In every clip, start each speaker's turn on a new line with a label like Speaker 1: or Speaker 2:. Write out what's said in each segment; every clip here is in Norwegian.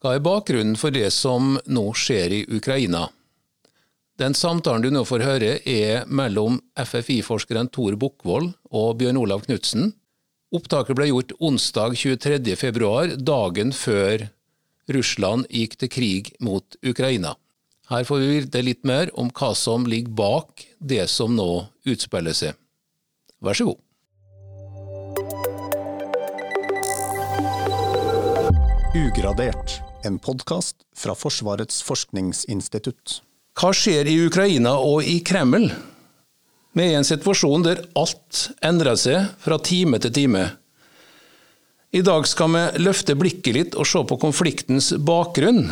Speaker 1: Hva er bakgrunnen for det som nå skjer i Ukraina? Den samtalen du nå får høre er mellom FFI-forskeren Tor Bukkvold og Bjørn Olav Knutsen. Opptaket ble gjort onsdag 23.2, dagen før Russland gikk til krig mot Ukraina. Her får vi vite litt mer om hva som ligger bak det som nå utspiller seg. Vær så god.
Speaker 2: Ugradert, en podkast fra Forsvarets forskningsinstitutt.
Speaker 1: Hva skjer i Ukraina og i Kreml? Vi er i en situasjon der alt endrer seg fra time til time. I dag skal vi løfte blikket litt og se på konfliktens bakgrunn.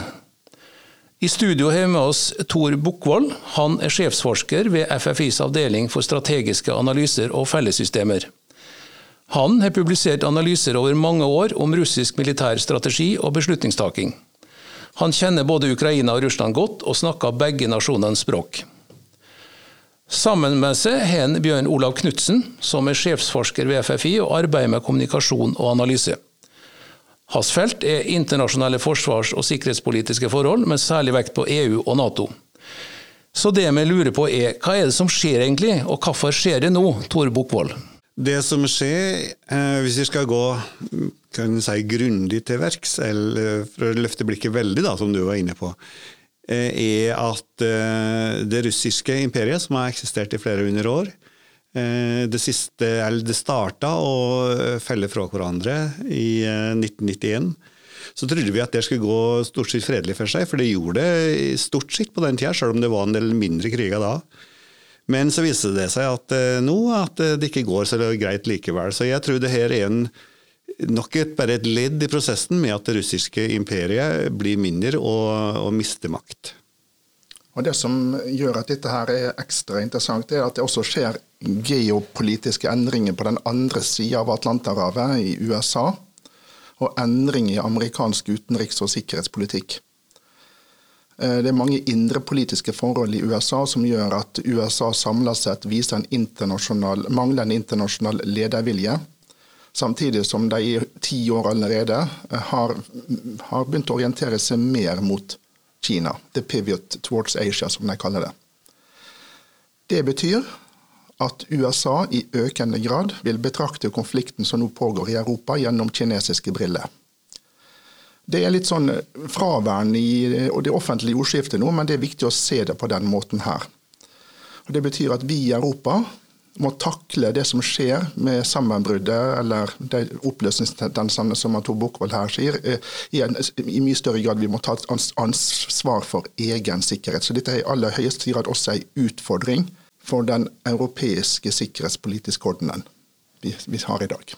Speaker 1: I studio har vi med oss Tor Bukkvold. Han er sjefsforsker ved FFIs avdeling for strategiske analyser og fellessystemer. Han har publisert analyser over mange år om russisk militær strategi og beslutningstaking. Han kjenner både Ukraina og Russland godt, og snakker begge nasjonenes språk. Sammen med seg har han Bjørn Olav Knutsen, som er sjefsforsker ved FFI og arbeider med kommunikasjon og analyse. Hans felt er internasjonale forsvars- og sikkerhetspolitiske forhold, med særlig vekt på EU og Nato. Så det vi lurer på er, hva er det som skjer egentlig, og hvorfor skjer det nå, Tor Bukkvold?
Speaker 3: Det som skjer, eh, hvis vi skal gå kan si, grundig til verks, eller for å løfte blikket veldig, da, som du var inne på, eh, er at eh, det russiske imperiet, som har eksistert i flere hundre år, det, siste, eller det starta å felle fra hverandre i 1991. Eh, Så trodde vi at det skulle gå stort sett fredelig for seg, for det gjorde det stort sett på den tida, selv om det var en del mindre kriger da. Men så viser det seg at eh, nå at eh, det ikke går så greit likevel. Så jeg tror det her er en, nok et, bare et ledd i prosessen med at det russiske imperiet blir mindre og, og mister makt.
Speaker 4: Og Det som gjør at dette her er ekstra interessant, er at det også skjer geopolitiske endringer på den andre sida av Atlanterhavet, i USA, og endringer i amerikansk utenriks- og sikkerhetspolitikk. Eh, det er mange indre politiske forhold i USA som gjør at USA samla sett viser en internasjonal, manglende internasjonal ledervilje. Samtidig som de i ti år allerede eh, har, har, begynt å orientere seg mer mot Kina. The pivot towards Asia, som de kaller det. Det betyr at USA i økende grad vil betrakte konflikten som nå pågår i Europa, gjennom kinesiske briller. Det er litt sånn fraværende i det offentlige ordskiftet nå, men det er viktig å se det på den måten her. Og det betyr at vi i Europa må takle det som skjer med sammenbruddet eller de oppløsningstendensene som Tor Bukkvold her sier, eh, i, en, i, mye større grad vi må ta ansvar for egen sikkerhet. Så dette er i aller høyeste grad også en utfordring for den europeiske sikkerhetspolitiske ordenen vi, vi har i dag.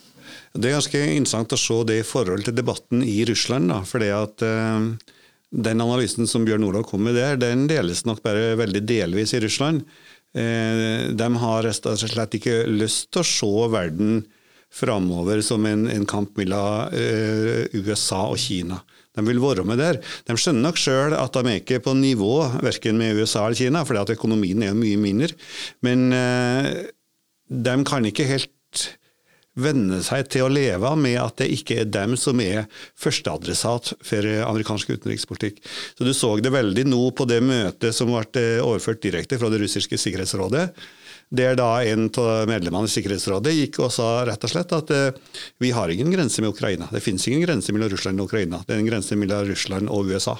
Speaker 3: Det er ganske interessant å se det i forhold til debatten i Russland. Da, fordi at eh, Den analysen som Bjørn Olav kom med der, den deles nok bare veldig delvis i Russland. Eh, de har rett og slett ikke lyst til å se verden framover som en, en kamp mellom eh, USA og Kina. De vil være med der. De skjønner nok sjøl at de er ikke på nivå verken med USA eller Kina, fordi at økonomien er mye mindre. Men de kan ikke helt venne seg til å leve med at det ikke er dem som er førsteadressat for amerikansk utenrikspolitikk. Så Du så det veldig nå på det møtet som ble eh, overført direkte fra det russiske sikkerhetsrådet. Der da en av medlemmene i Sikkerhetsrådet gikk og sa rett og slett at uh, vi har ingen grense med Ukraina. Det finnes ingen grense mellom Russland og Ukraina. Det er en grense mellom Russland og USA.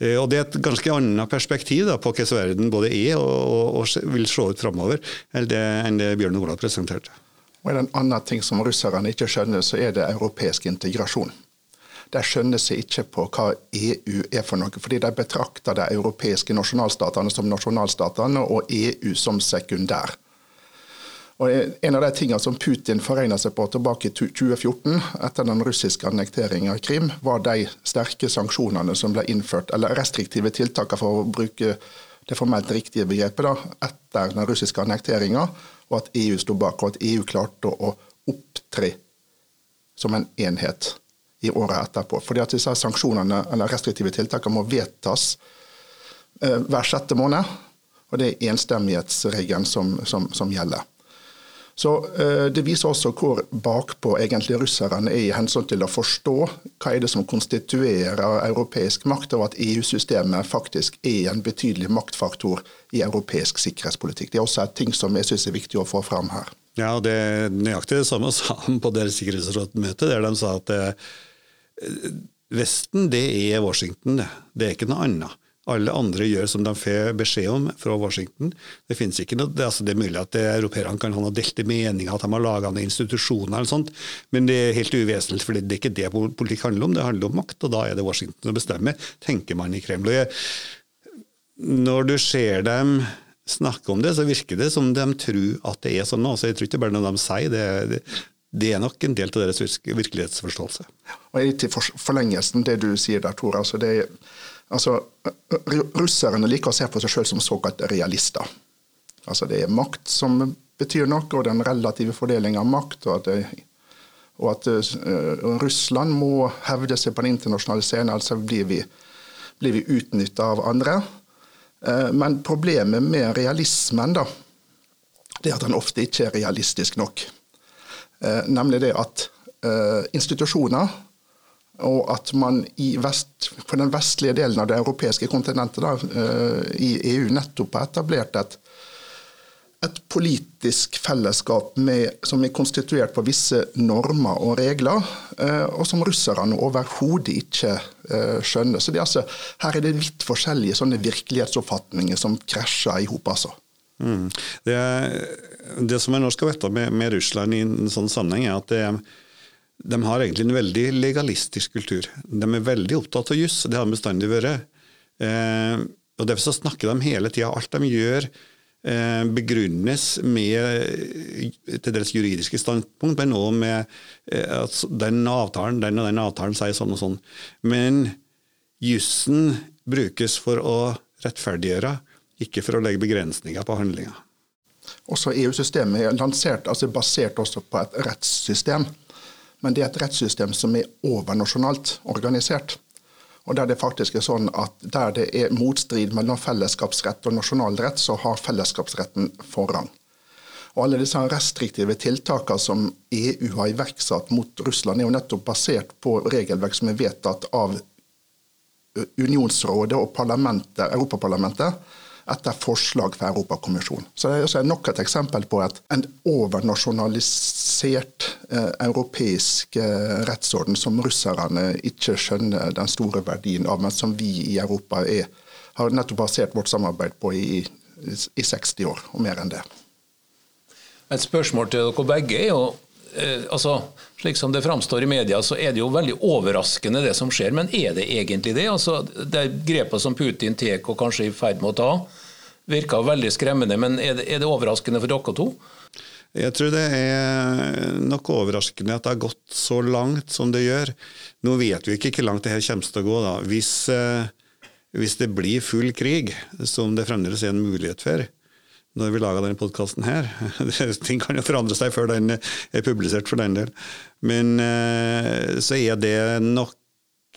Speaker 3: Og Det er et ganske annet perspektiv da, på hvordan verden både er og, og, og vil se ut framover enn det Bjørn Olav presenterte.
Speaker 4: Og en annen ting som russerne ikke skjønner, så er det europeisk integrasjon. De skjønner seg ikke på hva EU er for noe, fordi de betrakter de europeiske nasjonalstatene som nasjonalstatene og EU som sekundær. Og En av de tingene som Putin foregna seg på tilbake i 2014, etter den russiske annekteringen av Krim, var de sterke sanksjonene som ble innført, eller restriktive tiltakene for å bruke det formelt riktige begrepet, da, etter den russiske annekteringa og at EU sto bak, og at EU klarte å opptre som en enhet i året etterpå. Fordi at disse sanksjonene eller restriktive tiltakene må vedtas eh, hver sjette måned. Og det er enstemmighetsregelen som, som, som, gjelder. Så uh, Det viser også hvor bakpå egentlig russerne er i hensyn til å forstå hva er det som konstituerer europeisk makt, og at EU-systemet faktisk er en betydelig maktfaktor i europeisk sikkerhetspolitikk. Det er også et ting som jeg syns er viktig å få fram her.
Speaker 3: Ja, det er nøyaktig det samme sa han på deres sikkerhetsrådsmøte, der de sa at uh, Vesten det er Washington, det. Det er ikke noe annet. Alle andre gjør som de får beskjed om fra Washington. Det finnes ikke noe, det, altså det er mulig at europeerne kan ha delte meninger, at de har laga noen institusjoner eller sånt, men det er helt uvesentlig, for det er ikke det politikk handler om. Det handler om makt, og da er det Washington som bestemmer, tenker man i Kreml. når du ser dem snakke om det, så virker det som de tror at det er sånn nå. Så jeg tror ikke bare når de sier det, det det er nok en del av deres virkelighetsforståelse.
Speaker 4: Og i forlengelsen det du sier der, Tor. Altså det, Altså, russerne liker å se på seg sjøl som såkalte realister. Altså, det er makt som betyr noe, og den relative fordeling av makt. og at, det, og at uh, Russland må hevde seg på den internasjonale scenen, altså blir vi, blir vi utnytta av andre. Uh, men problemet med realismen da, det er at den ofte ikke er realistisk nok. Uh, nemlig det at institusjoner og at man vest, på den vestlige delen av det europeiske kontinentet, da, eh, i EU, nettopp har etablert et, et politisk fellesskap med, som er konstituert på visse normer og regler, eh, og som russerne overhodet ikke eh, skjønner. Så er altså, Her er det vidt forskjellige sånne virkelighetsoppfatninger som krasjer i hop. Altså.
Speaker 3: Mm. Det, det, som jeg nå skal vite med, med Russland i en sånn sammenheng, er at det er de har egentlig en veldig legalistisk kultur. De er veldig opptatt av juss, det har de bestandig vært. Eh, og Derfor så snakker de hele tida. Alt de gjør, eh, begrunnes med til deres juridiske standpunkt, men òg med eh, at den avtalen den og den avtalen sier sånn og sånn. Men jussen brukes for å rettferdiggjøre, ikke for å legge begrensninger på handlinga.
Speaker 4: Også EU-systemet er lansert, altså basert også på et rettssystem men det er et rettssystem som er overnasjonalt organisert. Og Der det faktisk er sånn at der det er motstrid mellom fellesskapsrett og nasjonalrett, så har fellesskapsretten forrang. Og Alle disse restriktive tiltakene som EU har iverksatt mot Russland, er jo nettopp basert på regelverk som er vedtatt av Unionsrådet og Europaparlamentet etter forslag fra Europakommisjonen. Så Det er nok et eksempel på at en overnasjonalisert eh, europeisk eh, rettsorden som russerne ikke skjønner den store verdien av, men som vi i Europa er, har nettopp basert vårt samarbeid på i, i 60 år, og mer enn det.
Speaker 1: Et spørsmål til dere begge er jo eh, altså, Slik som det framstår i media, så er det jo veldig overraskende det som skjer. Men er det egentlig det? Altså, det Grepet som Putin tar og kanskje er i ferd med å ta, virker veldig skremmende. Men er det, er det overraskende for dere to?
Speaker 3: Jeg tror det er nok overraskende at det har gått så langt som det gjør. Nå vet vi ikke hvor langt det her kommer til å gå. da. Hvis, eh, hvis det blir full krig, som det fremdeles er en mulighet for, når vi lager denne podkasten her. Ting kan jo forandre seg før den er publisert, for den del. Men eh, så er det nok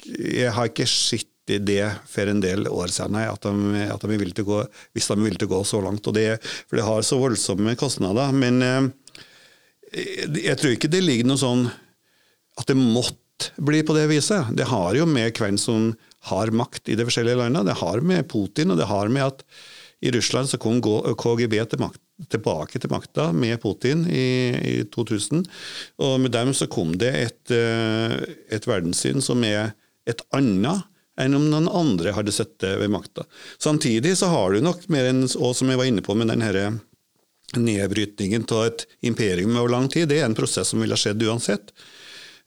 Speaker 3: Jeg har ikke sett det for en del år siden, at de, at de å gå, hvis de å gå så langt. det, For det har så voldsomme kostnader. Men eh, jeg tror ikke det ligger noe sånn at det måtte bli på det viset. Det har jo med hvem som har makt i de forskjellige landene. Det har med Putin, og det har med at i Russland så kom KGB til makt, tilbake til makta med Putin i, i, 2000. Og med dem så kom det et, eh, et verdenssyn som er et annet enn om noen andre hadde sittet ved makta. Samtidig så har du nok mer enn, og som jeg var inne på med den nedbrytningen av et imperium over lang tid, det er en prosess som ville skjedd uansett.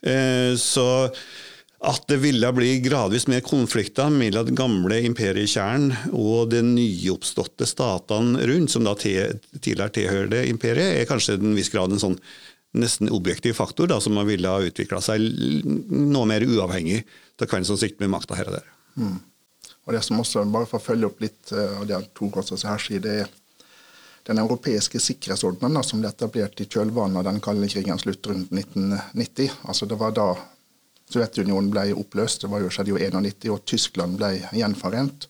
Speaker 3: Eh, så at det ville bli gradvis mer konflikter mellom den gamle imperiekjernen og de nyoppståtte statene rundt, som da tidligere tilhørte imperiet, er kanskje i en viss grad en sånn nesten objektiv faktor da, som ville ha utvikla seg noe mer uavhengig av hvem som sikter med makta her og der. Mm.
Speaker 4: Og det som også, Bare for å følge opp litt av det Tor også her sier, det er den europeiske sikkerhetsordenen som ble etablert i kjølvannet av den kalde krigens slutt rundt 1990. Altså Det var da Sovjetunionen ble oppløst, det var jo, skjedde jo 91, og Tyskland ble gjenforent.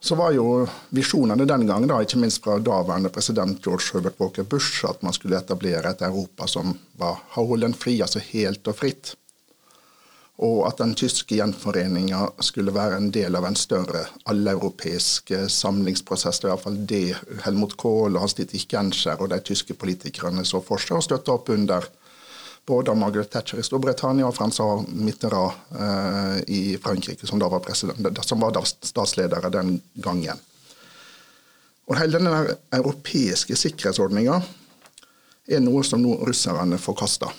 Speaker 4: Så var jo visjonene den gang, da, ikke minst fra daværende president George Herbert Walker Bush, at man skulle etablere et Europa som var holdenfri, altså helt og fritt. Og at den tyske gjenforeninga skulle være en del av en større alleuropeisk samlingsprosess. Det er iallfall det Helmut Kohl og Hans-Dietrich Genscher og de tyske politikerne så for seg, og støtta opp under både av Margaret Thatcher i Storbritannia og Francois Mitterrand eh, i Frankrike, som da var, som var da statsledere den gangen. Og Hele denne europeiske sikkerhetsordninga er noe som nå russerne forkaster.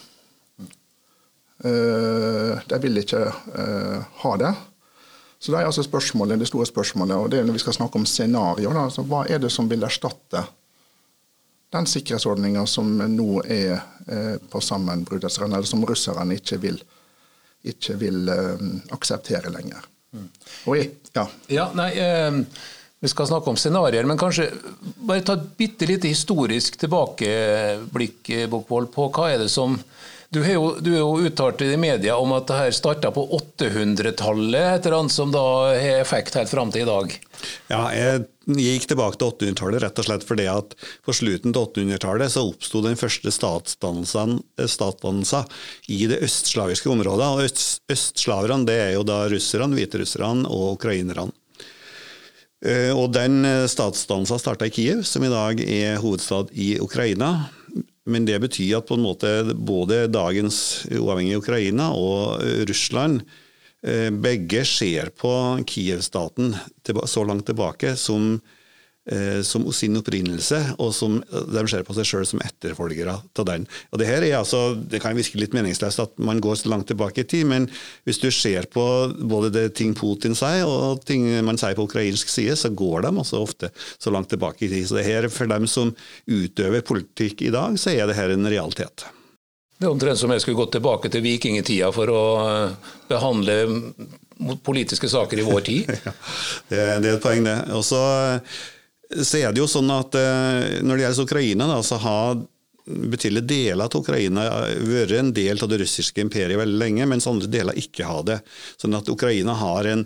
Speaker 4: Eh, de vil ikke eh, ha det. Så det er altså spørsmålet, det store spørsmålet, og det er når vi skal snakke om scenario, altså, hva er det som vil erstatte den sikkerhetsordninga som nå er eh, på sammenbruddets rand, eller som russerne ikke vil, ikke vil eh, akseptere lenger.
Speaker 1: Oi, ja. ja. nei, eh, Vi skal snakke om scenarioer, men kanskje bare ta et bitte lite historisk tilbakeblikk Bokvold, på hva er det som du jo, du er jo uttalt i media om at det her starta på 800-tallet, et eller annet som da har effekt helt fram til i dag.
Speaker 3: Ja, jeg gikk tilbake til 800-tallet rett og slett fordi at på slutten til 800-tallet så oppsto den første statsdannelsen i det østslaviske området. og øst, Østslaverne det er jo da russerne, hviterusserne og ukrainerne. Eh, og Den statsdannelsen starta i Kiev, som i dag er hovedstad i Ukraina. Men det betyr at på en måte både dagens uavhengige Ukraina og Russland Eh, begge ser på Kiev-staten så langt tilbake som, eh, som, sin opprinnelse, og som de ser på seg sjøl som etterfølgere av den. Og Det her er altså, det kan virke litt meningsløst at man går så langt tilbake i tid, men hvis du ser på både det ting Putin sier og ting man sier på ukrainsk side, så går de også ofte så langt tilbake i tid. Så det her, For dem som utøver politikk i dag, så er det her en realitet.
Speaker 1: Det er omtrent som jeg skulle gått tilbake til vikingtida for å eh, behandle politiske saker i vår tid.
Speaker 3: ja, det er et poeng, det. Og så, er det jo sånn at eh, når det gjelder Ukraina, da, så har betydelige deler av Ukraina vært en del av det russiske imperiet veldig lenge, mens andre deler ikke har det. Sånn at Ukraina har en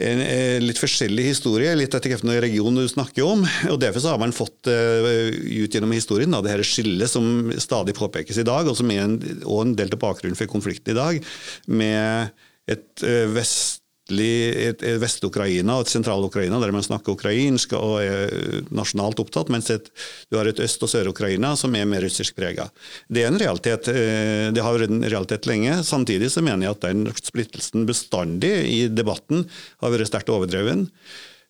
Speaker 3: en, litt forskjellig historie, litt etter hvilken region du snakker om. og Derfor har man fått ut gjennom historien da, det her skillet som stadig påpekes i dag, og som er en, og en del til bakgrunnen for konflikten i dag, med et vest et Vest-Ukraina og sentral-Ukraina der man snakker ukrainsk og er nasjonalt opptatt, mens et, du har et Øst- og Sør-Ukraina som er mer russisk prega. Det er en realitet. Eh, det har vært en realitet lenge. Samtidig så mener jeg at den splittelsen bestandig i debatten har vært sterkt overdreven.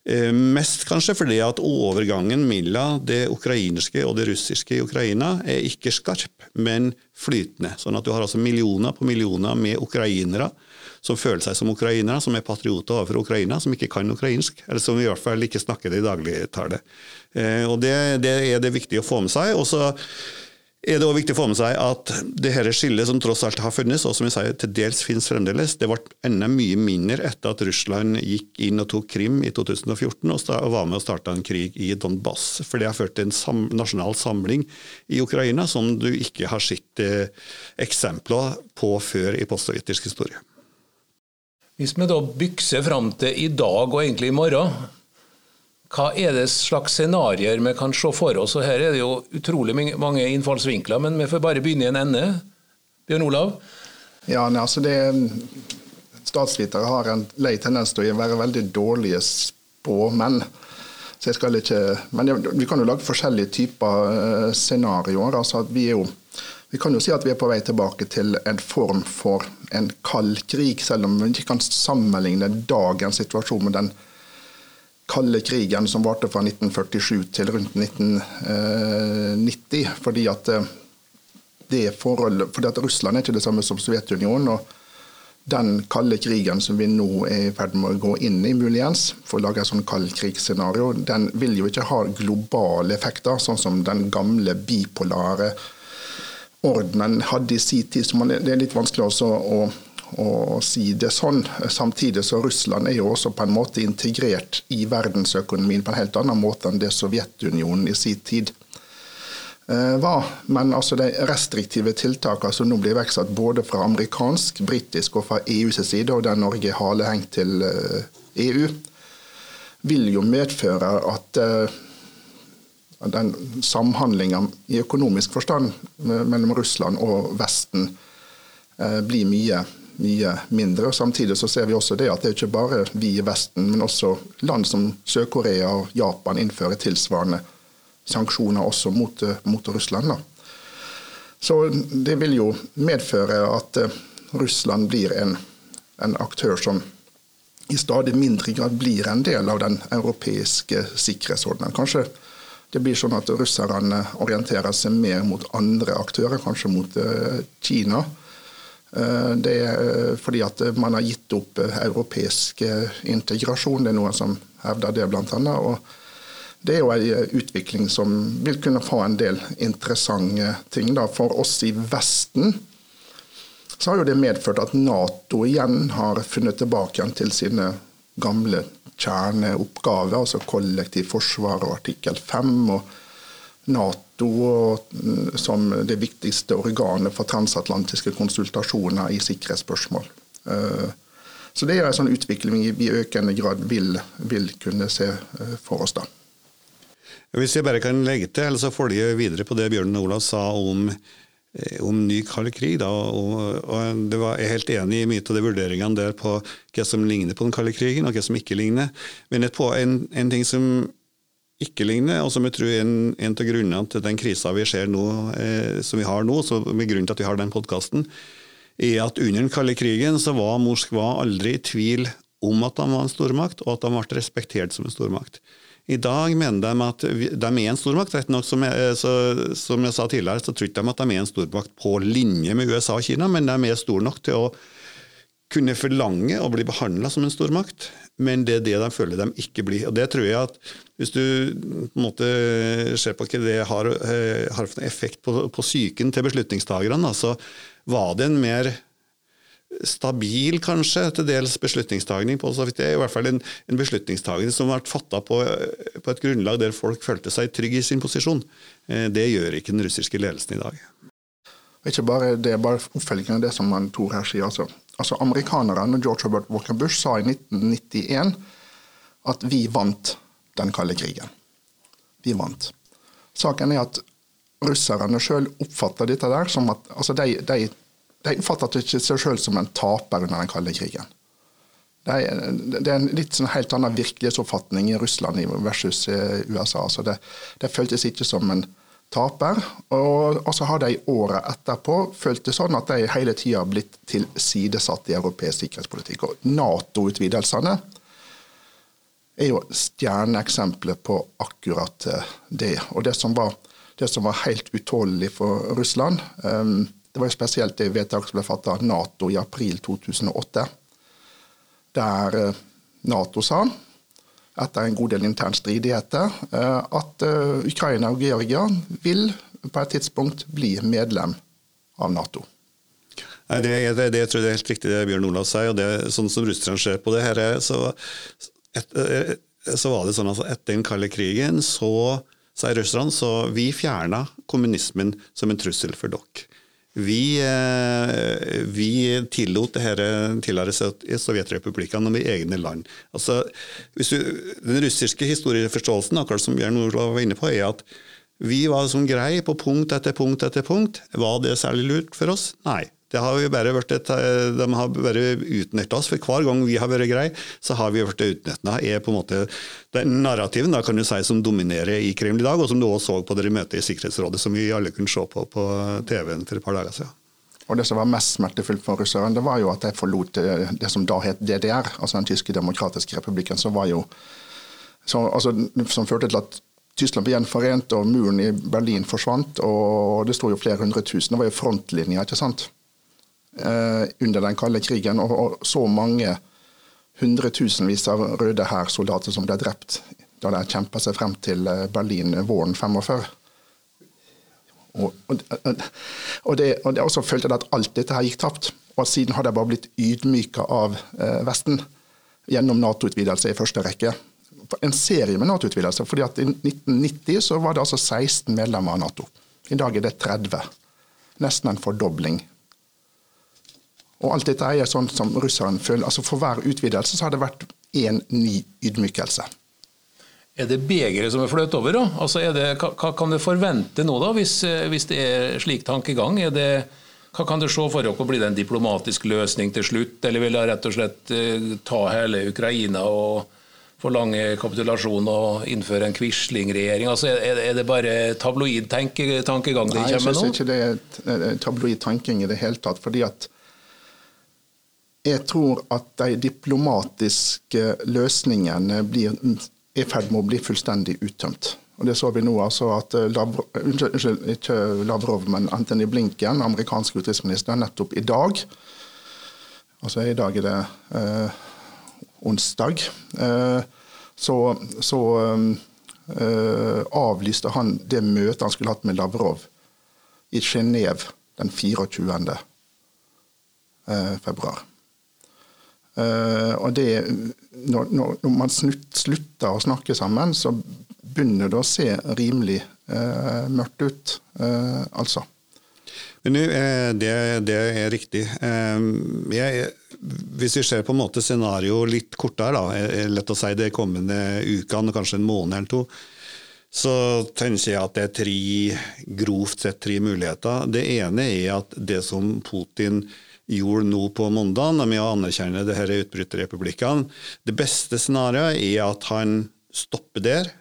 Speaker 3: Eh, mest kanskje fordi at overgangen mellom det ukrainske og det russiske i Ukraina er ikke skarp, men flytende. Sånn at du har altså millioner på millioner med ukrainere som føler seg som ukrainere, som er patrioter overfor Ukraina, som ikke kan ukrainsk, eller som i hvert fall ikke snakker det i dagligtale. Eh, og det, det, er det viktig å få med seg. og så er det også viktig å få med seg at det her skillet som tross alt har funnes, og som jeg sier, til dels finnes fremdeles, det ble enda mye mindre etter at Russland gikk inn og tok Krim i 2014 og var med og starta en krig i Donbass. For det har ført til en sam nasjonal samling i Ukraina som du ikke har sett eh, eksempler på før i postsovjetisk historie.
Speaker 1: Hvis vi da bykser fram til i dag og egentlig i morgen, hva er det slags scenarioer vi kan se for oss? Og Her er det jo utrolig mange innfallsvinkler, men vi får bare begynne i en ende. Bjørn Olav?
Speaker 4: Ja, nei, altså det, Statsvitere har en lei tendens til å være veldig dårlige spåmenn. Så jeg skal ikke, men Vi kan jo lage forskjellige typer eh, scenarioer. altså at vi er jo vi kan jo si at vi er på vei tilbake til en form for en kald krig, selv om vi ikke kan sammenligne dagens situasjon med den kalde krigen som varte fra 1947 til rundt 1990. Fordi at, eh, det forhold, fordi at Russland er ikke det samme som Sovjetunionen. og den kalde krigen som vi nå er i ferd med å gå inn i, muligens, for å lage et sånn kaldkrigsscenario, den vil jo ikke ha globale effekter, sånn som den gamle bipolare ordenen hadde i sin tid. så Det er litt vanskelig også å, å, si det sånn. Samtidig så Russland er jo også på en måte integrert i verdensøkonomien på en helt annen måte enn det Sovjetunionen i sin tid eh, var. Men altså de restriktive tiltakene som nå blir iverksatt både fra amerikansk, britisk og fra EUs side, og der Norge halehengt til EU, vil jo medføre at den samhandlinga i økonomisk forstand mellom Russland og Vesten blir mye mye mindre. Samtidig så ser vi også det at det er ikke bare vi i Vesten, men også land som Sør-Korea og Japan innfører tilsvarende sanksjoner også mot, mot Russland. Da. Så det vil jo medføre at eh, Russland blir en, en aktør som i stadig mindre grad blir en del av den europeiske sikkerhetsordenen. Kanskje det blir sånn at russerne orienterer seg mer mot andre aktører, kanskje mot eh, Kina. Eh, det er fordi at man har gitt opp europeisk integrasjon. Det er noen som hevder det, annet. Og det er jo en utvikling som vil kunne få en del interessante ting. Da. For oss i Vesten så har jo det medført at Nato igjen har funnet tilbake igjen til sine gamle kjerneoppgaver, altså kollektiv forsvar og artikkel 5. og Nato som det viktigste organet for transatlantiske konsultasjoner i sikkerhetsspørsmål. Eh, så det er en sånn utvikling vi i økende grad vil, vil kunne se eh, for oss. da.
Speaker 3: Hvis jeg bare kan legge til, eller så vi videre på det Bjørn Olav sa om, om ny kald krig. Da, og, og var, Jeg er helt enig i mye av de vurderingene der på hva som ligner på den kalde krigen, og hva som ikke ligner. Men et en, en ting som ikke ligner, og som jeg tror er en, en av grunnene til den krisa vi ser nå, eh, som vi har nå, så med grunnen til at vi har den podkasten, er at under den kalde krigen så var Moskva aldri i tvil om at de var en stormakt, og at de ble respektert som en stormakt. I dag mener de at de er en stormakt. Rett som jeg, så, som jeg sa tidligere, så tror de at de er en stormakt på linje med USA og Kina, men de er store nok til å kunne forlange å bli behandla som en stormakt, men det er det de føler de ikke blir. Og det tror jeg at Hvis du på en måte ser på hva det har, eh, har effekt på, på psyken til beslutningstakerne, så var det en mer stabil, kanskje, til dels beslutningstagning på så vidt det i hvert fall en, en beslutningstagning som ble fatta på, på, et grunnlag der folk følte seg trygge i sin posisjon. Eh, det gjør ikke den russiske ledelsen i dag.
Speaker 4: Ikke bare det, bare oppfølgingen av det som man Tor her sier. Altså, altså Amerikanerne, George Robert Walker Bush, sa i 1991 at vi vant den kalde krigen. Vi vant. Saken er at russerne sjøl oppfatter dette der som at altså de, de de oppfatter ikke seg selv som en taper under den kalde krigen. Det er, det er en litt sånn helt annen virkelighetsoppfatning i Russland versus USA. Så det, det føltes ikke som en taper. Og, så har de året etterpå følt det sånn at de hele tida har blitt tilsidesatt i europeisk sikkerhetspolitikk. Og Nato-utvidelsene er jo stjerneeksempler på akkurat det. Og det som var, det som var helt utålelig for Russland um, det var jo spesielt det vedtaket som ble fattet av Nato i april 2008. Der eh, Nato sa, etter en god del interne stridigheter, eh, at eh, Ukraina og Georgia vil på et tidspunkt bli medlem av Nato.
Speaker 3: Nei, det, det, det, tror jeg er helt riktig det Bjørn Olav sier. og det, Sånn som russerne ser på det her, så, et, så var det sånn at altså, etter den kalde krigen så sier russerne så vi fjerna kommunismen som en trussel for dere. Vi, eh, vi tillot det dette tilhøre Sovjetrepublikkene i egne land. Altså, du, den russiske historieforståelsen akkurat som Bjørn Olav var inne på, er at vi var som grei på punkt etter punkt etter punkt. Var det særlig lurt for oss? Nei. Det har et, eh, de har bare utnytta oss. For hver gang vi har vært greie, så har vi blitt utnytta. er på en måte den narrativen da, kan du si, som dominerer i Kreml i dag, og som du også så på dere møtet i Sikkerhetsrådet, som vi alle kunne se på på TV-en for et par dager siden.
Speaker 4: Og Det som var mest smertefullt for russerne, det var jo at de forlot det, det som da het DDR, altså den tyske demokratiske republikken, som jo så, altså, som førte til at Tyskland ble gjenforent, og muren i Berlin forsvant. og Det sto jo flere hundre tusen. Det var jo frontlinja, ikke sant. Eh, under den kalde krigen, og, så mange hundretusenvis av røde hærsoldater som ble drept da de kjempa seg frem til eh, Berlin våren 45. Og, og, og, det, og det også følte at alt dette her gikk tapt. Og siden har de bare blitt ydmyka av eh, Vesten gjennom Nato-utvidelse i første rekke. En serie med Nato-utvidelser. fordi at I 1990 så var det altså 16 medlemmer av Nato. I dag er det 30. Nesten en fordobling og alt dette er sånn som russeren føler. Altså For hver utvidelse så har det vært én ny ydmykelse.
Speaker 1: er det begeret som er fløt over? da? Altså er det, hva, kan du forvente nå, da, hvis, hvis det er slik tankegang? Er det, hva kan du se for dere? Blir det en diplomatisk løsning til slutt, eller vil det rett og slett ta hele Ukraina og forlange kapitulasjon og innføre en Quisling-regjering? Altså, er, det bare tabloid tankegang det kommer
Speaker 4: nå? Nei, jeg syns ikke det er tabloid tanking i det hele tatt. fordi at jeg tror at de diplomatiske løsningene blir, er i ferd med å bli fullstendig uttømt. Og Det så vi nå altså at Lavrov, unnskyld, ikke Lavrov, men Anthony Blinken, amerikansk utenriksminister, nettopp i dag Altså i dag er det eh, onsdag, eh, så, så eh, avlyste han det møtet han skulle hatt med Lavrov i Genéve den 24. Eh, februar. Og det, når, når man slutter å snakke sammen, så begynner det å se rimelig mørkt ut, altså.
Speaker 3: Men det, det, er riktig. Jeg, hvis vi ser på en måte scenarioet litt kortere, da, lett å si de kommende ukene, kanskje en måned eller to, så tenker jeg at det er tre, grovt sett tre muligheter. Det ene er at det som Putin gjorde nå på mandag, med å anerkjenne det disse utbryterrepublikkene, det beste scenarioet er at han stopper der.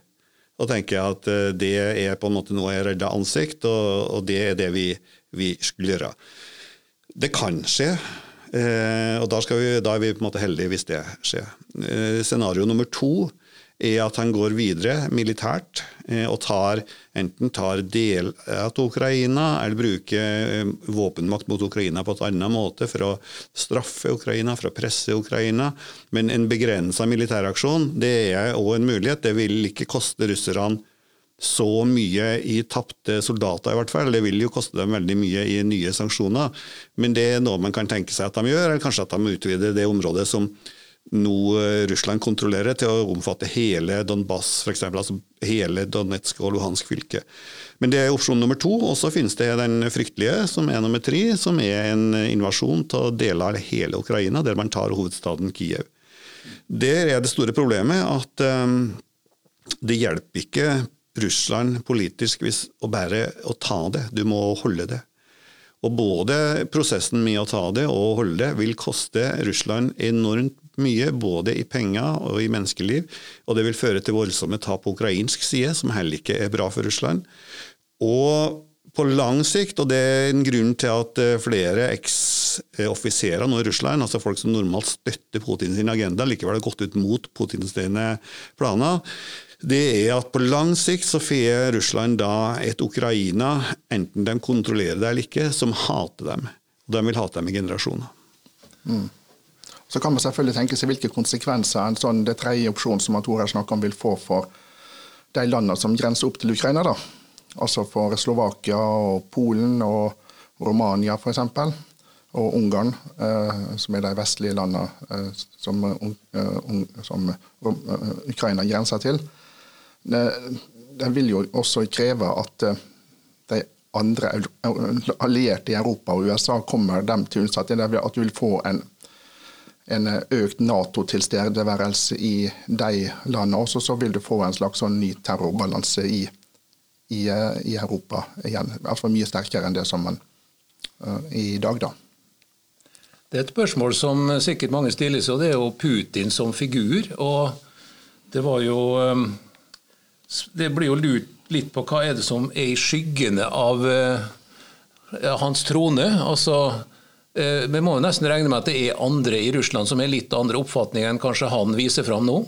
Speaker 3: Og tenker at eh, det er på en måte noe jeg redda ansikt, og, og, det er det vi, vi skulle gjøre. Det kan skje. Eh, og da, vi, da, er vi på en måte heldige hvis det skjer. Eh, scenario nummer to er at han går videre militært eh, og tar, enten tar del av Ukraina eller bruker eh, våpenmakt mot Ukraina på et annet måte for å straffe Ukraina, for å presse Ukraina. Men en begrensa militæraksjon det er òg en mulighet. Det vil ikke koste russerne så mye i tapte soldater, i hvert fall. Det vil jo koste dem veldig mye i nye sanksjoner. Men det er noe man kan tenke seg at de gjør, eller kanskje at de utvider det området som nå eh, Russland kontrollerer, til å omfatte hele Donbass, f.eks. Altså hele Donetsk og Luhansk fylke. Men det er opsjon nummer to. Og så finnes det den fryktelige, som er nummer tre, som er en invasjon til deler av hele Ukraina, der man tar hovedstaden Kiev. Der er det store problemet at um, det hjelper ikke Russland politisk hvis å bare å ta det. Du må holde det. Og både prosessen med å ta det og holde det vil koste Russland enormt mye, både i penger og i menneskeliv. Og det vil føre til voldsomme tap på ukrainsk side, som heller ikke er bra for Russland. Og på lang sikt, og det er en grunn til at eh, flere eks-offiserer nå i Russland, altså folk som normalt støtter Putins agenda, likevel har gått ut mot Putins planer, det er at på lang sikt så får Russland da et Ukraina, enten de kontrollerer det eller ikke, som hater dem. Og de vil hate dem i generasjoner. Mm.
Speaker 4: Så kan man selvfølgelig tenke seg hvilke konsekvenser en sånn det tredje opsjonen som Tor snakker om vil få for de landene som grenser opp til Ukraina. da. Altså for Slovakia og Polen og Romania f.eks. Og Ungarn, eh, som er de vestlige landene eh, som, um, som eh, Ukraina grenser til. Det vil jo også kreve at de andre allierte i Europa og USA kommer dem til unnsetning. At du vil få en, en økt Nato-tilstedeværelse i de landene. Også så vil du få en slags sånn ny terrorbalanse i, i, i, Europa igjen. Altså mye sterkere enn det som man uh, i dag, da.
Speaker 1: Det er et spørsmål som sikkert mange stiller seg, og det er jo Putin som figur. og det var jo det blir jo lurt litt på hva er det som er i skyggene av hans trone. Altså, Vi må jo nesten regne med at det er andre i Russland som har litt andre oppfatninger enn kanskje han viser fram nå?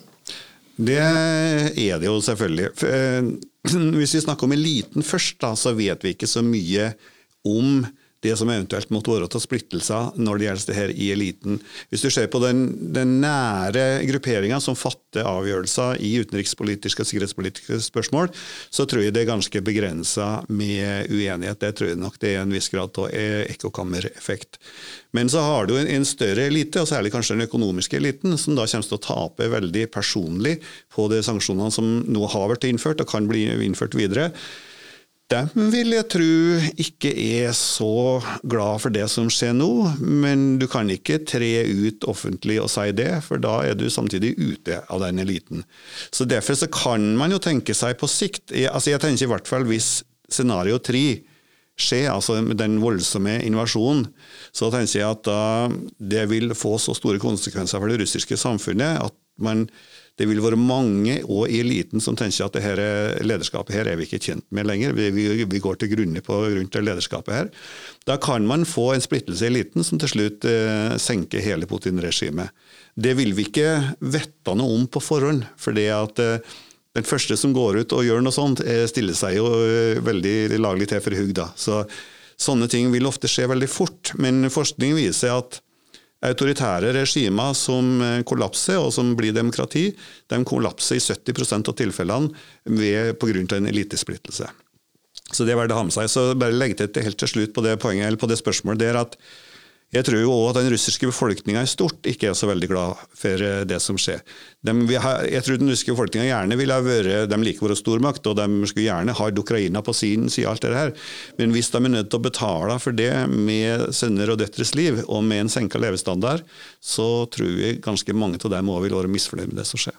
Speaker 3: Det er det jo selvfølgelig. Uh, hvis vi snakker om eliten først, da, så vet vi ikke så mye om det som eventuelt måtte være av splittelser når det gjelder det her i eliten. Hvis du ser på den, den nære grupperinga som fatter avgjørelser i utenrikspolitiske og sikkerhetspolitiske spørsmål, så tror jeg det er ganske begrensa med uenighet. Det tror jeg nok det er en viss grad av ekkokammereffekt. Men så har du en større elite, og særlig kanskje den økonomiske eliten, som da kommer til å tape veldig personlig på de sanksjonene som nå har vært innført og kan bli innført videre de vil jeg tro ikke er så glad for det som skjer nå, men du kan ikke tre ut offentlig og si det, for da er du samtidig ute av den eliten. Så Derfor så kan man jo tenke seg på sikt altså jeg tenker i hvert fall hvis scenario tre skjer, altså den voldsomme invasjonen, så tenker jeg at da det vil få så store konsekvenser for det russiske samfunnet at man det vil være mange og i eliten som tenker at dette lederskapet her er vi ikke kjent med lenger. Vi, vi, går til grunne på grunn til lederskapet her. Da kan man få en splittelse i eliten som til slutt eh, senker hele Putin-regimet. Det vil vi ikke vite noe om på forhånd. for det at eh, den første som går ut og gjør noe sånt, eh, stiller seg jo eh, veldig laglig til for hugg. da. Så, sånne ting vil ofte skje veldig fort. Men forskning viser at Autoritære regimer som eh, kollapser, og som blir demokrati, de kollapser i 70% av tilfellene pga. en elitesplittelse. Så det er verdt å ha med seg. Så bare legge til helt til slutt på det poenget, eller på det spørsmålet der at jeg tror jo òg at den russiske befolkninga i stort ikke er så veldig glad for eh, det som skjer. De, jeg tror den russiske befolkninga gjerne ville ha vært De liker være stormakt, og de skulle gjerne ha Ukraina på sin side, alt det her. Men hvis de er nødt til å betale for det med sønner og døtres liv, og med en senka levestandard, så tror jeg ganske mange av dem òg vil være misfornøyd med det som skjer.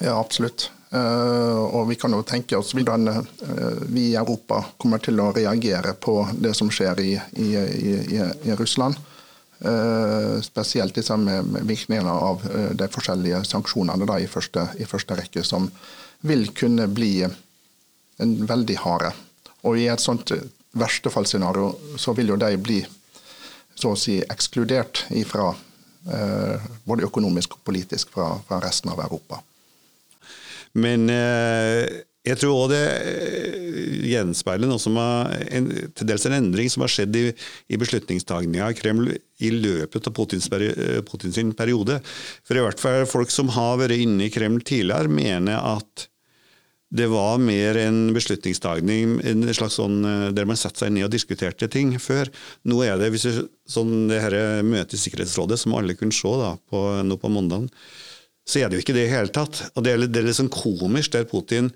Speaker 4: Ja, absolutt. Uh, og vi kan jo tenke oss hvordan uh, vi i Europa kommer til å reagere på det som skjer i, i, i, i Russland. Uh, spesielt liksom med, virkningene av de forskjellige sanksjonene da, første, i, første, rekke, som vil kunne bli veldig harde. Og i et sånt verstefallsscenario så vil jo de bli så å si ekskludert ifra både økonomisk og politisk fra, fra resten av Europa.
Speaker 3: Men eh, jeg tror òg det eh, gjenspeiler noe som har, en, til dels en endring som har skjedd i, i beslutningstagninga av Kreml i løpet av Putins, eh, Putins periode. For i hvert fall folk som har vært inne i Kreml tidligere, mener at det var mer en beslutningstagning en slags sånn, der man satte seg ned og diskuterte ting før. Nå er det hvis det, sånn det her møtet i Sikkerhetsrådet, som alle kunne se da, på, nå på mandag så er det jo ikke det i hele tatt. Og det er, det er litt sånn komisk der Putin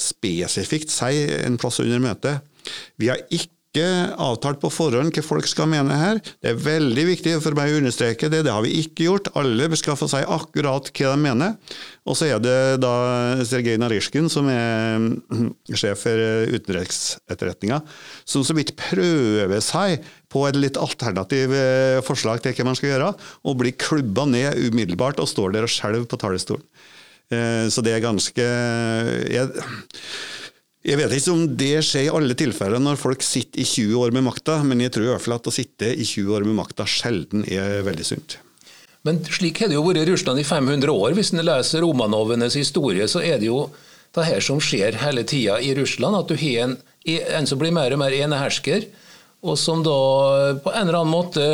Speaker 3: spesifikt sier en plass under møtet Vi har ikke avtalt på forhånd hva folk skal mene her. Det er veldig viktig for meg å understreke det. Det har vi ikke gjort. Alle skal få si akkurat hva de mener. Og så er det da Sergej Narysjkin, som er mm, sjef for utenriksetterretninga, som så vidt prøver seg på et litt alternativ eh, forslag til hva man skal gjøre, og blir klubba ned umiddelbart og står der og skjelver på talerstolen. Eh, så det er ganske jeg, jeg vet ikke om det skjer i alle tilfeller når folk sitter i 20 år med makta, men jeg tror i hvert fall at å sitte i 20 år med makta sjelden er veldig sunt.
Speaker 1: Men slik har det jo vært i Russland i 500 år. Hvis en leser Romanovenes historie, så er det jo det her som skjer hele tida i Russland. At du har en, en som blir mer og mer enehersker og som da på en eller annen måte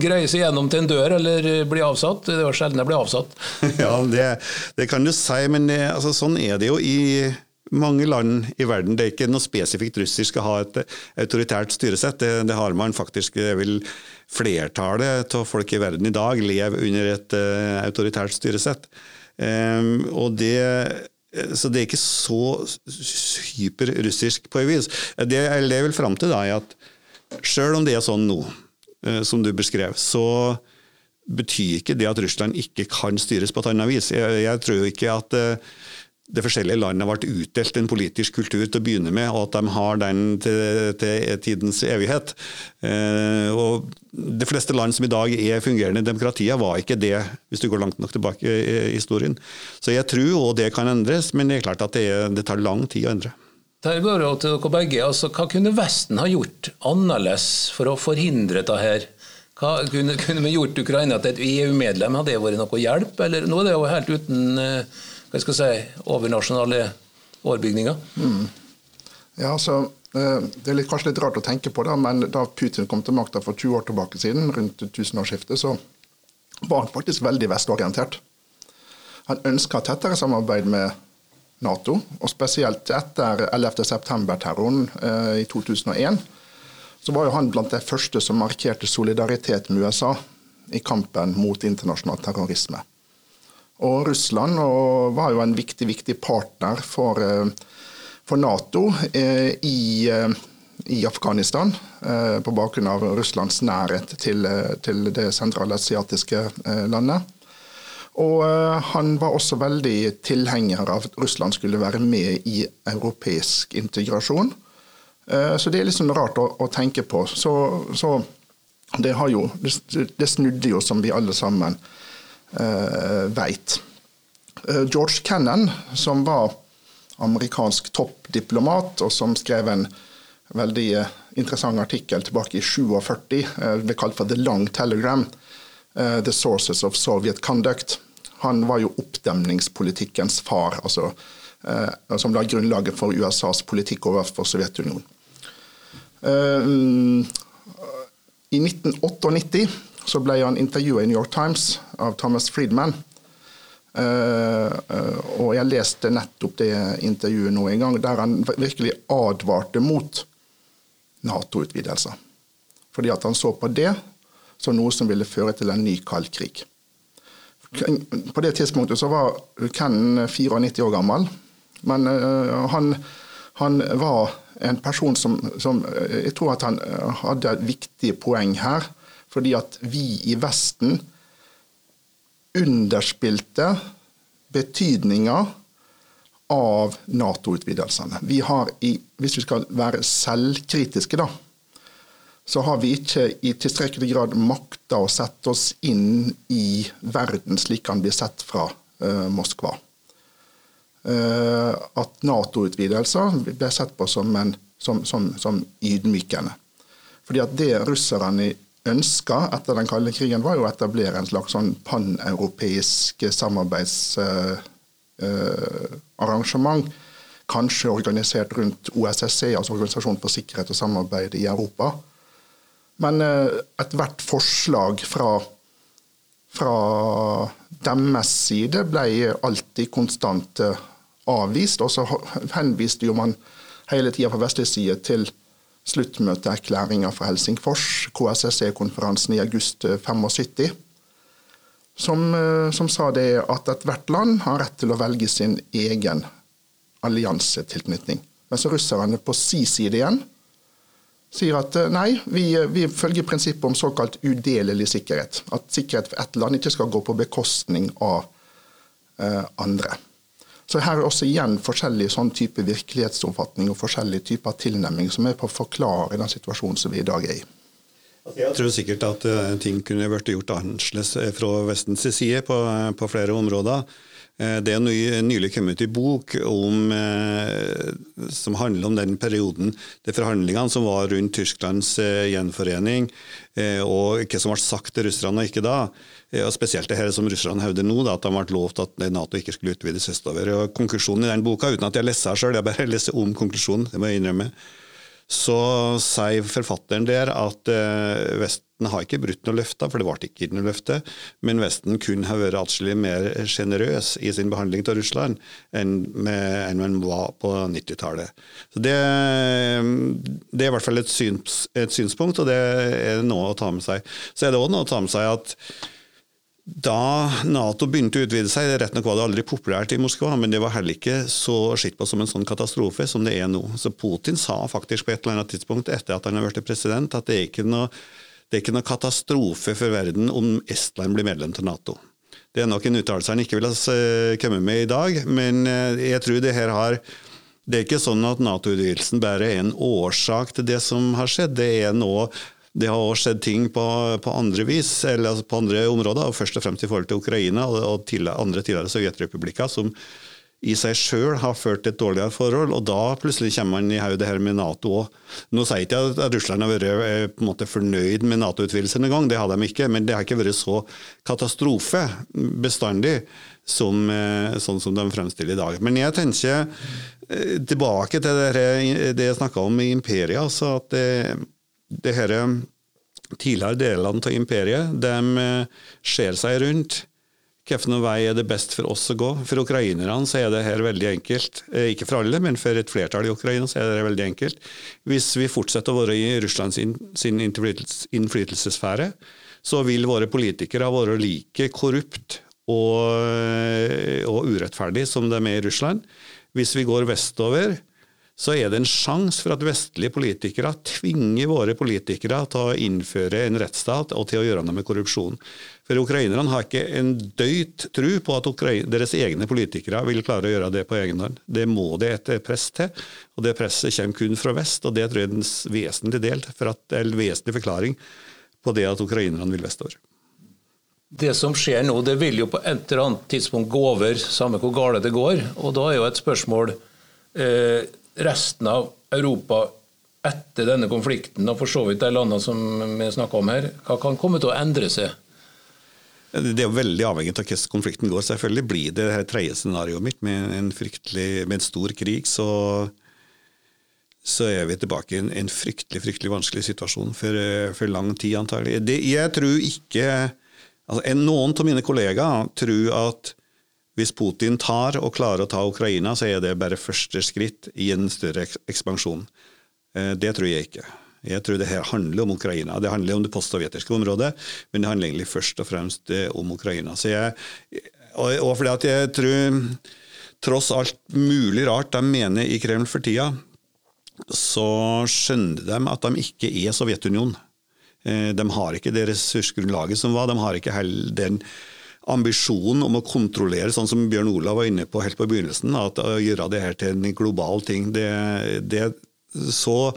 Speaker 1: greier seg gjennom til en dør eller blir avsatt. Det var sjelden jeg ble avsatt.
Speaker 3: ja, det, det, kan du si, men det, altså, sånn er det jo i mange land i verden. Det er ikke noe spesifikt russisk å ha et autoritært styresett. Det, det har man faktisk. Det vil flertallet av folk i verden i dag leve under et uh, autoritært styresett. Um, og det så det er ikke så hyperrussisk på et vis. Det jeg vil fram til, da, er at selv om det er sånn nå, eh, som du beskrev, så betyr ikke det at Russland ikke kan styres på et annet vis. Jeg, jeg tror ikke at det forskjellige landet har vært utdelt en politisk kultur til å begynne med, og at de har den til, til tidens evighet. Eh, og De fleste land som i dag er fungerende demokratier, var ikke det, hvis du går langt nok tilbake i historien. Så jeg tror òg det kan endres, men det er klart at det, er, det tar lang tid å endre.
Speaker 1: Der går det til dere begge. Altså, hva kunne Vesten ha gjort annerledes for å forhindre dette her? Hva kunne, kunne vi gjort Ukraina til et EU-medlem? Hadde det vært noe hjelp? Eller nå er det jo helt uten uh, hva skal jeg si, overnasjonale overbygninger. Mm.
Speaker 4: Ja, altså, eh, Det er litt, kanskje litt rart å tenke på, det, men da Putin kom til makta for 20 år tilbake siden, rundt tusenårsskiftet, så var han faktisk veldig vestorientert. Han ønska tettere samarbeid med Nato, og spesielt etter 11.9-terroren eh, i 2001 så var jo han blant de første som markerte solidaritet med USA i kampen mot internasjonal terrorisme. Og Russland og var jo en viktig, viktig partner for, eh, for Nato i, i Afghanistan, på bakgrunn av Russlands nærhet til, til det sentralasiatiske landet. Og han var også veldig tilhenger av at Russland skulle være med i europeisk integrasjon. Så det er litt sånn rart å, å tenke på. Så, så det, jo, det, snudde jo, som vi alle sammen uh, veit. Uh, George Kennan, som var amerikansk toppdiplomat, og som skrev en veldig uh, interessant artikkel tilbake i 47, uh, ble kalt for The Long Telegram, The Sources of Soviet Conduct. Han var jo oppdemningspolitikkens far, altså, som la grunnlaget for USAs politikk overfor Sovjetunionen. I 1998 så ble han intervjua i New York Times av Thomas Friedman. Uh, uh, og jeg leste nettopp det intervjuet nå en gang, der han virkelig advarte mot Nato-utvidelser. Fordi at han så på det som noe som ville føre til en ny kald krig. På det tidspunktet så var Ken 94 år gammel, men uh, han, han var en person som, som, Jeg tror at han hadde et viktig poeng her. Fordi at vi i Vesten underspilte betydninga av Nato-utvidelsene. Vi har i, Hvis vi skal være selvkritiske, da, så har vi ikke i tilstrekkelig grad makta å sette oss inn i verden slik den blir sett fra uh, Moskva. Uh, at Nato-utvidelser ble sett på som, en, som, som, som, ydmykende. Fordi at Det russerne ønska etter den kalde krigen, var jo å etablere en slags sånn paneuropeisk samarbeidsarrangement. Uh, uh, kanskje organisert rundt OSSE, altså Organisasjonen for sikkerhet og samarbeid i Europa. Men uh, ethvert forslag fra, fra deres side ble alltid konstant avvist. Og så henviste jo man hele tida fra vestlig side til sluttmøteerklæringa fra Helsingfors, KSSE-konferansen i august 75, som, eh, som sa det at ethvert land har rett til å velge sin egen alliansetilknytning. Mens russerne på si side igjen sier at eh, nei, vi, vi følger prinsippet om såkalt udelelig sikkerhet. At sikkerhet for ett land ikke skal gå på bekostning av eh, andre. Så her er også igjen forskjellig sånn type virkelighetsoppfatning og forskjellige typer tilnærming som er på å forklare den situasjonen som vi i dag er i.
Speaker 3: Altså, jeg tror sikkert at uh, ting kunne vært gjort annerledes eh, fra Vestens side på, uh, på flere områder. Uh, det er ny, nylig kommet ut en bok om, som handler om den perioden, de forhandlingene som var rundt Tysklands gjenforening, og hva som ble sagt til russerne og ikke da. Og Spesielt det her som russerne hevder nå, da, at de ble lovt at Nato ikke skulle utvides østover. Og Konklusjonen i den boka, uten at jeg leser den sjøl, jeg bare leser om konklusjonen, det må jeg innrømme, så sier forfatteren der at eh, Vesten har ikke brutt noe løfte, for det ble ikke noe løfte, men Vesten kunne ha vært atskillig mer sjenerøs i sin behandling av Russland enn, med, man var på 90-tallet. Det, det, er i hvert fall et, syns, et synspunkt, og det er noe å ta med seg. Så er det òg noe å ta med seg at da Nato begynte å utvide seg, rett nok var det aldri populært i Moskva, men det var heller ikke så sett på som en sånn katastrofe som det er nå. Så Putin sa faktisk på et eller annet tidspunkt etter at han har blitt president, at det er ikke noe, er ikke noe katastrofe for verden om Estland blir medlem til Nato. Det er nok en uttalelse han ikke vil ha kommet med i dag, men eh, jeg tror det her har det er ikke sånn at Nato-utvidelsen bare er en årsak til det som har skjedd. Det er noe det har også skjedd ting på, på, andre vis, eller altså på andre områder, og først og fremst i forhold til Ukraina og, og til andre tidligere sovjetrepublikker, som i seg sjøl har ført til et dårligere forhold, og da plutselig kommer man i haug det her med Nato òg. Nå sier jeg ikke at Russland har vært eh, på en måte fornøyd med Nato-utvidelsen engang, det har de ikke, men det har ikke vært så katastrofe bestandig som, eh, sånn som de fremstiller i dag. Men jeg tenker eh, tilbake til det, det jeg snakka om i imperiet, altså at det, det her tidligere delene av imperiet de eh, ser seg rundt. Hvilken vei er det best for oss å gå? For ukrainerne så er det her veldig enkelt. Eh, ikke for alle, men for et flertall i Ukraina så er det veldig enkelt. Hvis vi fortsetter å være i Russlands sin innflytelsessfære, så vil våre politikere være like korrupt og, eh, og urettferdig som de er i Russland. Hvis vi går vestover, så er det en sjanse for at vestlige politikere tvinger våre politikere til å innføre en rettsstat og til å gjøre noe med korrupsjon. For Ukrainerne har ikke en døyt tro på at deres egne politikere vil klare å gjøre det på egen hånd. Det må det et press til, og det presset kommer kun fra vest. og Det tror jeg er en vesentlig del, for at, en vesentlig forklaring på det at ukrainerne vil vestover.
Speaker 1: Det som skjer nå, det vil jo på et eller annet tidspunkt gå over, samme hvor galt det går. Og da er jo et spørsmål eh, resten av Europa etter denne konflikten, og for så vidt de landene som vi snakker om her, hva kan komme til å endre seg?
Speaker 3: Det er jo veldig avhengig av hvordan konflikten går. Selvfølgelig blir det det tredje scenarioet mitt med en, med en stor krig, så, så, er vi tilbake i en, en, fryktelig fryktelig vanskelig situasjon for, for lang tid, antagelig. Det, jeg tror ikke altså, Noen av mine kollegaer tror at hvis Putin tar og klarer å ta Ukraina, så er det bare første skritt i en større ekspansjon. Eh, det tror jeg ikke. Jeg tror det her handler om Ukraina. Det handler om det postsovjetiske området, men det handler egentlig først og fremst eh, om Ukraina. Jeg, og fordi at jeg tror, tross alt mulig rart de mener i Kreml for tida, så skjønner de at de ikke er Sovjetunionen. Eh, de har ikke det ressursgrunnlaget som var. De har ikke heller den ambisjonen om å kontrollere, sånn som Bjørn Olav var inne på helt på begynnelsen, at å gjøre det her til en global ting. Det, det så,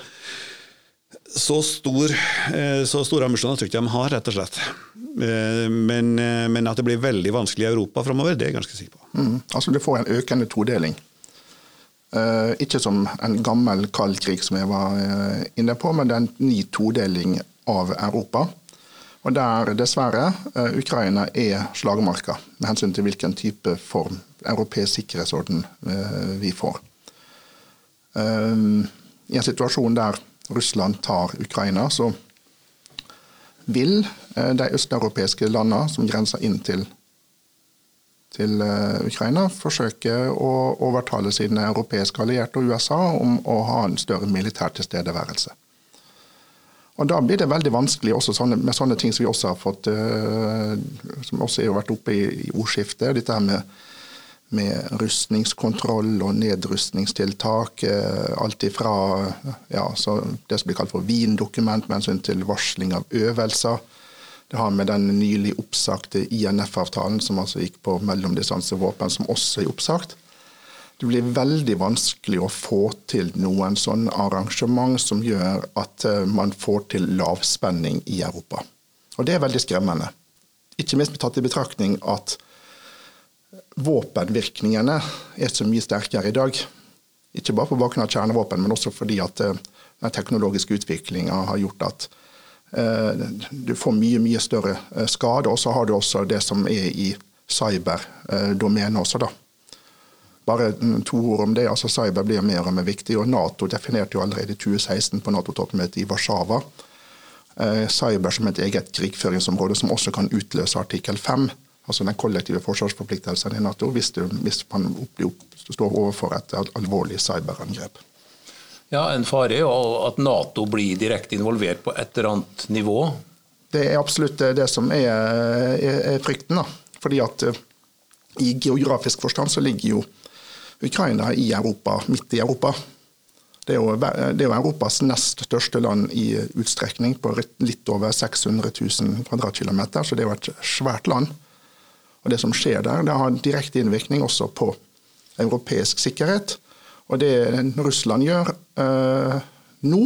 Speaker 3: så, stor, eh, så store ambisjoner tror jeg ikke de har, rett og slett. Eh, men, eh, men, at det blir veldig vanskelig i Europa framover, det er jeg ganske sikker på.
Speaker 4: Mm, altså Du får en økende todeling. Uh, ikke som en gammel kald krig, som jeg var inne på, men det er en ny todeling av Europa. Og der dessverre uh, Ukraina er slagmarka med hensyn til hvilken type form europeisk sikkerhetsorden uh, vi får. Um, I en situasjon der Russland tar Ukraina, så vil de østeuropeiske landene som grenser inn til, til Ukraina, forsøke å overtale sine europeiske allierte og USA om å ha en større militær tilstedeværelse. Og Da blir det veldig vanskelig sånne, med sånne ting som vi også har fått, uh, som også har vært oppe i, i ordskiftet. Dette her med, med rustningskontroll og nedrustningstiltak. Uh, alt ifra ja, det som blir kalt for Wien-dokument med hensyn til varsling av øvelser. Det har med den nylig oppsagte INF-avtalen, som altså gikk på mellomdistansevåpen, som også er oppsagt det blir veldig vanskelig å få til noen sånn arrangement som gjør at eh, man får til lavspenning i Europa. Og det er veldig skremmende. Ikke minst med tatt i betraktning at våpenvirkningene er så mye sterkere i dag. Ikke bare på bakgrunn av kjernevåpen, men også fordi at eh, den teknologiske utviklinga har gjort at eh, du får mye, mye større skade. Og så har du også det som er i cyberdomenet også, da. Bare to ord om det. altså Cyber blir mer og mer viktig. og Nato definerte jo allerede i 2016 på Nato-toppmøtet i Warszawa eh, cyber som et eget krigføringsområde som også kan utløse artikkel 5, altså den kollektive forsvarsforpliktelsen i Nato, hvis, du, hvis man står overfor et alvorlig cyberangrep.
Speaker 1: Ja, En fare er jo at Nato blir direkte involvert på et eller annet nivå?
Speaker 4: Det er absolutt det som er, er, er frykten. da. Fordi at eh, i geografisk forstand så ligger jo Ukraina i Europa, midt i Europa. Det er, jo, det er jo Europas nest største land i utstrekning, på litt over 600 000 kvadratkilometer, så det er jo et svært land. Og Det som skjer der, det har direkte innvirkning også på europeisk sikkerhet. Og det Russland gjør eh, nå,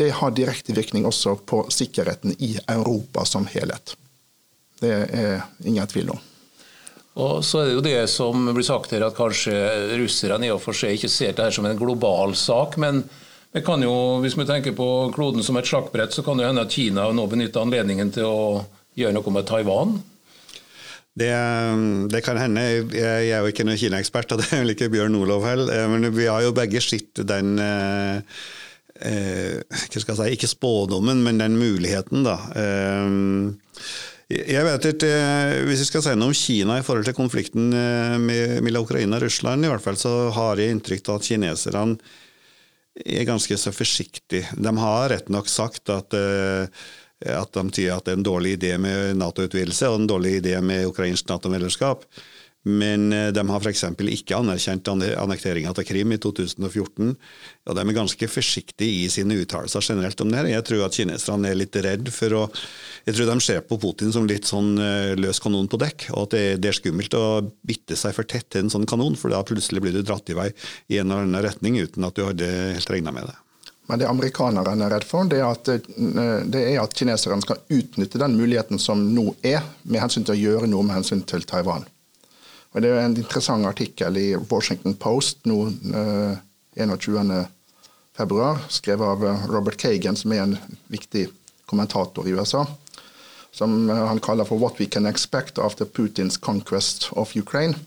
Speaker 4: det har direkte virkning også på sikkerheten i Europa som helhet. Det er ingen tvil om.
Speaker 1: Og så er det jo det som blir sagt her, at kanskje russerne i og for seg ikke ser dette som en global sak. Men det kan jo, hvis vi tenker på kloden som et sjakkbrett, så kan det hende at Kina nå benytter anledningen til å gjøre noe med Taiwan.
Speaker 3: Det, det, kan hende. Jeg er jo ikke noen Kina-ekspert, og det er vel ikke Bjørn Olov heller. Eh, men vi har jo begge sett den eh, eh, skal jeg si, ikke spådommen, men den muligheten, da. Eh, jeg vet ikke, eh, Hvis vi skal si noe om Kina i forhold til konflikten eh, mellom Ukraina og Russland, i hvert fall så har jeg inntrykk av at kineserne er ganske så forsiktige. De har rett nok sagt at, eh, at de sier at det er en dårlig idé med Nato-utvidelse og en dårlig idé med ukrainsk Nato-medlemskap. Men eh, de har f.eks. ikke anerkjent annekteringa til Krim i 2014. Og de er ganske forsiktige i sine uttalelser generelt om det. her. Jeg tror at kineserne er litt redd for å Jeg tror de ser på Putin som litt sånn eh, løs kanon på dekk, og at det, er skummelt å bitte seg for tett til en sånn kanon, for da plutselig blir du dratt i vei i en eller annen retning uten at du hadde helt regna med det.
Speaker 4: Men det amerikanerne er redd for, det er, at, eh, det er at kineserne skal utnytte den muligheten som nå er, med hensyn til å gjøre noe med hensyn til Taiwan. Og Det er en interessant artikkel i Washington Post nå eh, 21.2, skrevet av eh, Robert Kagan, som er en viktig kommentator i USA. Som eh, han kaller for 'What we can expect after Putins conquest of Ukraine'.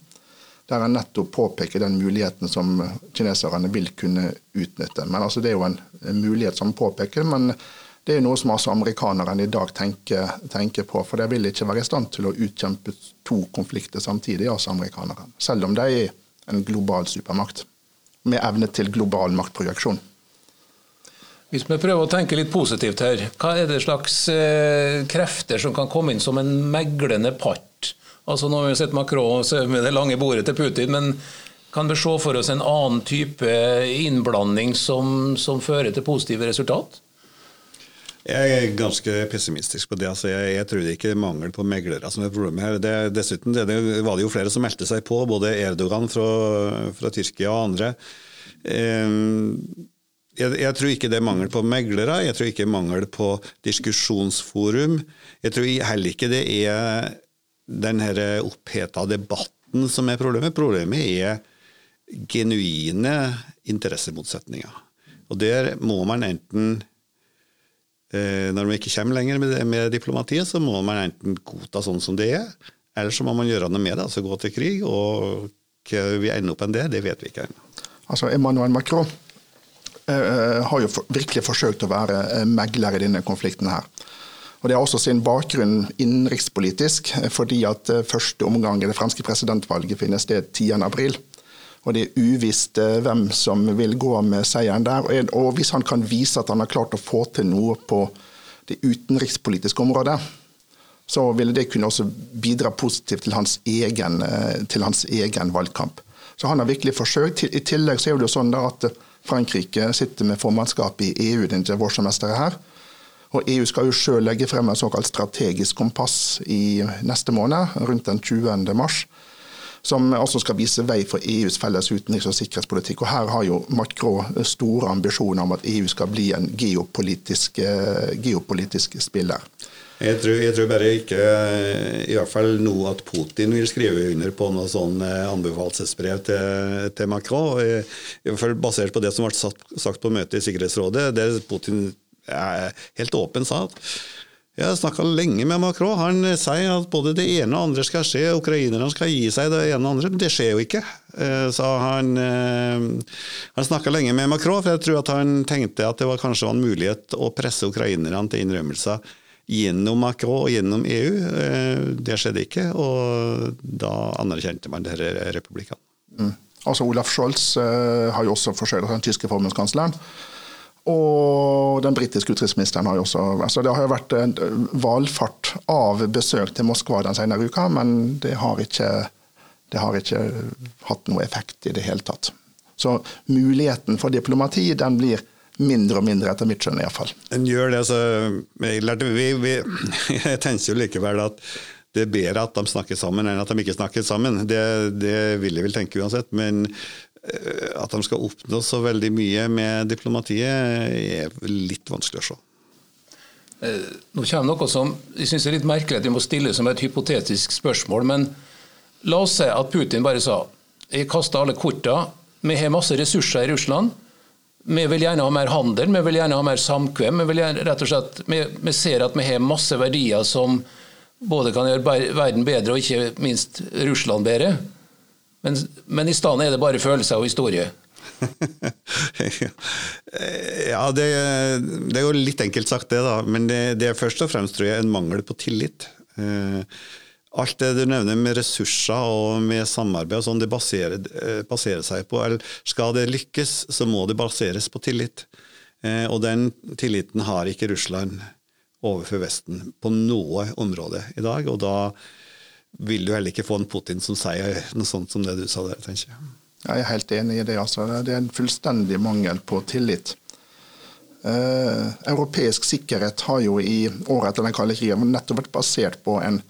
Speaker 4: Der han nettopp påpeker den muligheten som eh, kineserne vil kunne utnytte. Men altså, Det er jo en, mulighet som påpeker, men det er noe som altså amerikanerne i dag tenker, tenker, på. For de vil ikke være i stand til å utkjempe to konflikter samtidig, altså amerikanerne. Selv om de er en global supermakt med evne til global maktprojeksjon.
Speaker 1: Hvis vi prøver å tenke litt positivt her, hva er det slags eh, krefter som kan komme inn som en meglende part? Altså Nå har vi sett Macron med det lange bordet til Putin, men kan vi se for oss en annen type innblanding som, som fører til positive resultat?
Speaker 3: Jeg er ganske pessimistisk på det. altså Jeg, jeg tror ikke mangel på meglere som er problemet her. Det, dessuten det, det var det jo flere som meldte seg på, både Erdogan fra, fra Tyrkia og andre. Jeg, jeg, tror ikke det er mangel på meglere, jeg tror ikke mangel på diskusjonsforum. Jeg tror heller ikke det er den oppheta debatten som er problemet. Problemet er genuine interessemotsetninger. Og der må man enten når man ikke kommer lenger med, med, diplomatiet, så må man enten godta sånn som det er, eller så må man gjøre noe med det, altså gå til krig. Og hva vi ender opp enn det, det vet vi ikke ennå.
Speaker 4: Altså, Emmanuel Macron uh, har jo for, virkelig forsøkt å være megler i denne konflikten her. Og Det har også sin bakgrunn innenrikspolitisk, fordi at første omgang i det franske presidentvalget finner sted 10.4 og det er uvisst eh, hvem som vil gå med seieren der. Og hvis han kan vise at han har klart å få til noe på det utenrikspolitiske området, så ville det kunne også bidra positivt til hans egen, eh, til hans egen valgkamp. Så han har virkelig forsøkt. I tillegg så er det jo sånn at Frankrike sitter med formannskapet i EU denne vårsemesteret her. Og EU skal jo sjøl legge frem en såkalt strategisk kompass i neste måned, rundt den 20. mars som også skal vise vei for EUs felles utenriks- og sikkerhetspolitikk. Og Her har jo Macron store ambisjoner om at EU skal bli en geopolitisk, eh, geopolitisk spiller.
Speaker 3: Jeg tror, jeg tror, bare ikke i hvert fall nå at Putin vil skrive under på noe sånn eh, anbefalelsesbrev til, til Macron. I, hvert fall Basert på det som ble sagt, på møtet i Sikkerhetsrådet, der Putin helt åpen sa at jeg har snakka lenge med Macron. Han sier at både det ene og andre skal skje. Ukrainerne skal gi seg det ene og andre, men det skjer jo ikke. Eh, så han, eh, han snakka lenge med Macron, for jeg tror at han tenkte at det var kanskje var en mulighet å presse ukrainerne til innrømmelser gjennom Macron og gjennom EU. Eh, det skjedde ikke, og da anerkjente man disse republikkene.
Speaker 4: Mm. Altså Olaf Scholz har jo også forsøkt, den tyske forbundskansleren og den britiske utenriksministeren har jo også altså Det har jo vært en valfart av besøk til Moskva den senere uka, men det har, ikke, det har ikke hatt noe effekt i det hele tatt. Så muligheten for diplomati den blir mindre og mindre, etter mitt skjønn iallfall.
Speaker 3: Den gjør det, så vi, vi, Jeg tenker jo likevel at det er bedre at de snakker sammen enn at de ikke snakker sammen. Det, det vil jeg vel tenke uansett. Men Eh, at de skal oppnå så veldig mye med diplomatiet, er litt vanskelig å se.
Speaker 1: Eh, nå kommer noe som jeg synes er litt merkelig at vi må stille som et hypotetisk spørsmål. Men la oss si at Putin bare sa jeg kaster alle korta. Vi har masse ressurser i Russland. Vi vil gjerne ha mer handel, vi vil gjerne ha mer samkvem. Vi, gjerne, rett og slett, vi, vi ser at vi har masse verdier som både kan gjøre verden bedre og ikke minst Russland bedre. Men, men i stedet er det bare følelser og historie.
Speaker 3: ja, det, det, er jo litt enkelt sagt, det, da. Men det, det, er først og fremst tror jeg, en mangel på tillit. Eh, alt det du nevner med ressurser og med samarbeid, og sånn, det baserer, eh, baserer, seg på eller Skal det lykkes, så må det baseres på tillit. Eh, og den tilliten har ikke Russland overfor Vesten på noe område i dag. og da vil du heller ikke få en Putin som sier noe sånt som det du sa der, tenker jeg.
Speaker 4: Jeg er helt enig i det. altså. Det er en fullstendig mangel på tillit. Eh, europeisk sikkerhet har jo i året etter den kalde krigen nettopp vært basert på en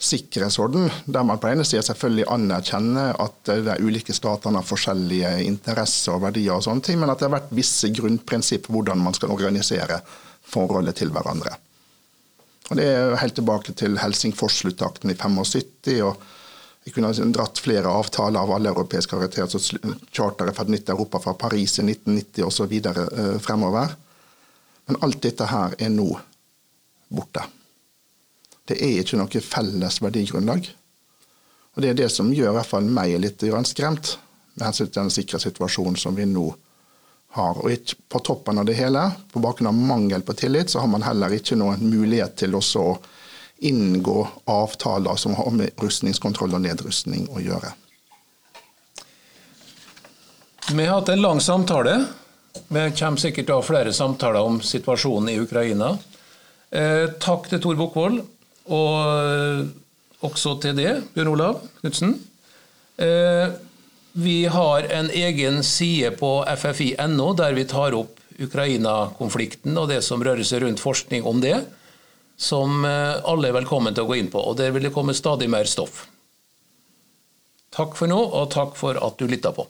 Speaker 4: sikkerhetsorden, der man på den ene siden selvfølgelig anerkjenner at de ulike statene har forskjellige interesser og verdier, og sånne ting, men at det har vært visse grunnprinsipp hvordan man skal organisere forholdet til hverandre. Og Det er helt tilbake til Helsingfors-sluttakten i 75. og Vi kunne dratt flere avtaler av alle europeiske karakterer, altså charteret for et nytt Europa fra Paris i 1990 osv. Eh, fremover. Men alt dette her er nå borte. Det er ikke noe felles verdigrunnlag. Og Det er det som gjør i hvert fall meg litt skremt med hensyn til den sikre situasjonen som vi nå har. Og på toppen av det hele, på bakgrunn av mangel på tillit, så har man heller ikke noen mulighet til å inngå avtaler som har med rustningskontroll og nedrustning å gjøre.
Speaker 1: Vi har hatt en lang samtale. Vi kommer sikkert til å ha flere samtaler om situasjonen i Ukraina. Eh, takk til Tor Bukkvold, og eh, også til det, Bjørn Olav Knutsen. Eh, vi har en egen side på ffi.no der vi tar opp Ukraina-konflikten og det som rører seg rundt forskning om det, som eh, alle er velkommen til å gå inn på. og Der vil det komme stadig mer stoff. Takk for nå, og takk for at du lytta på.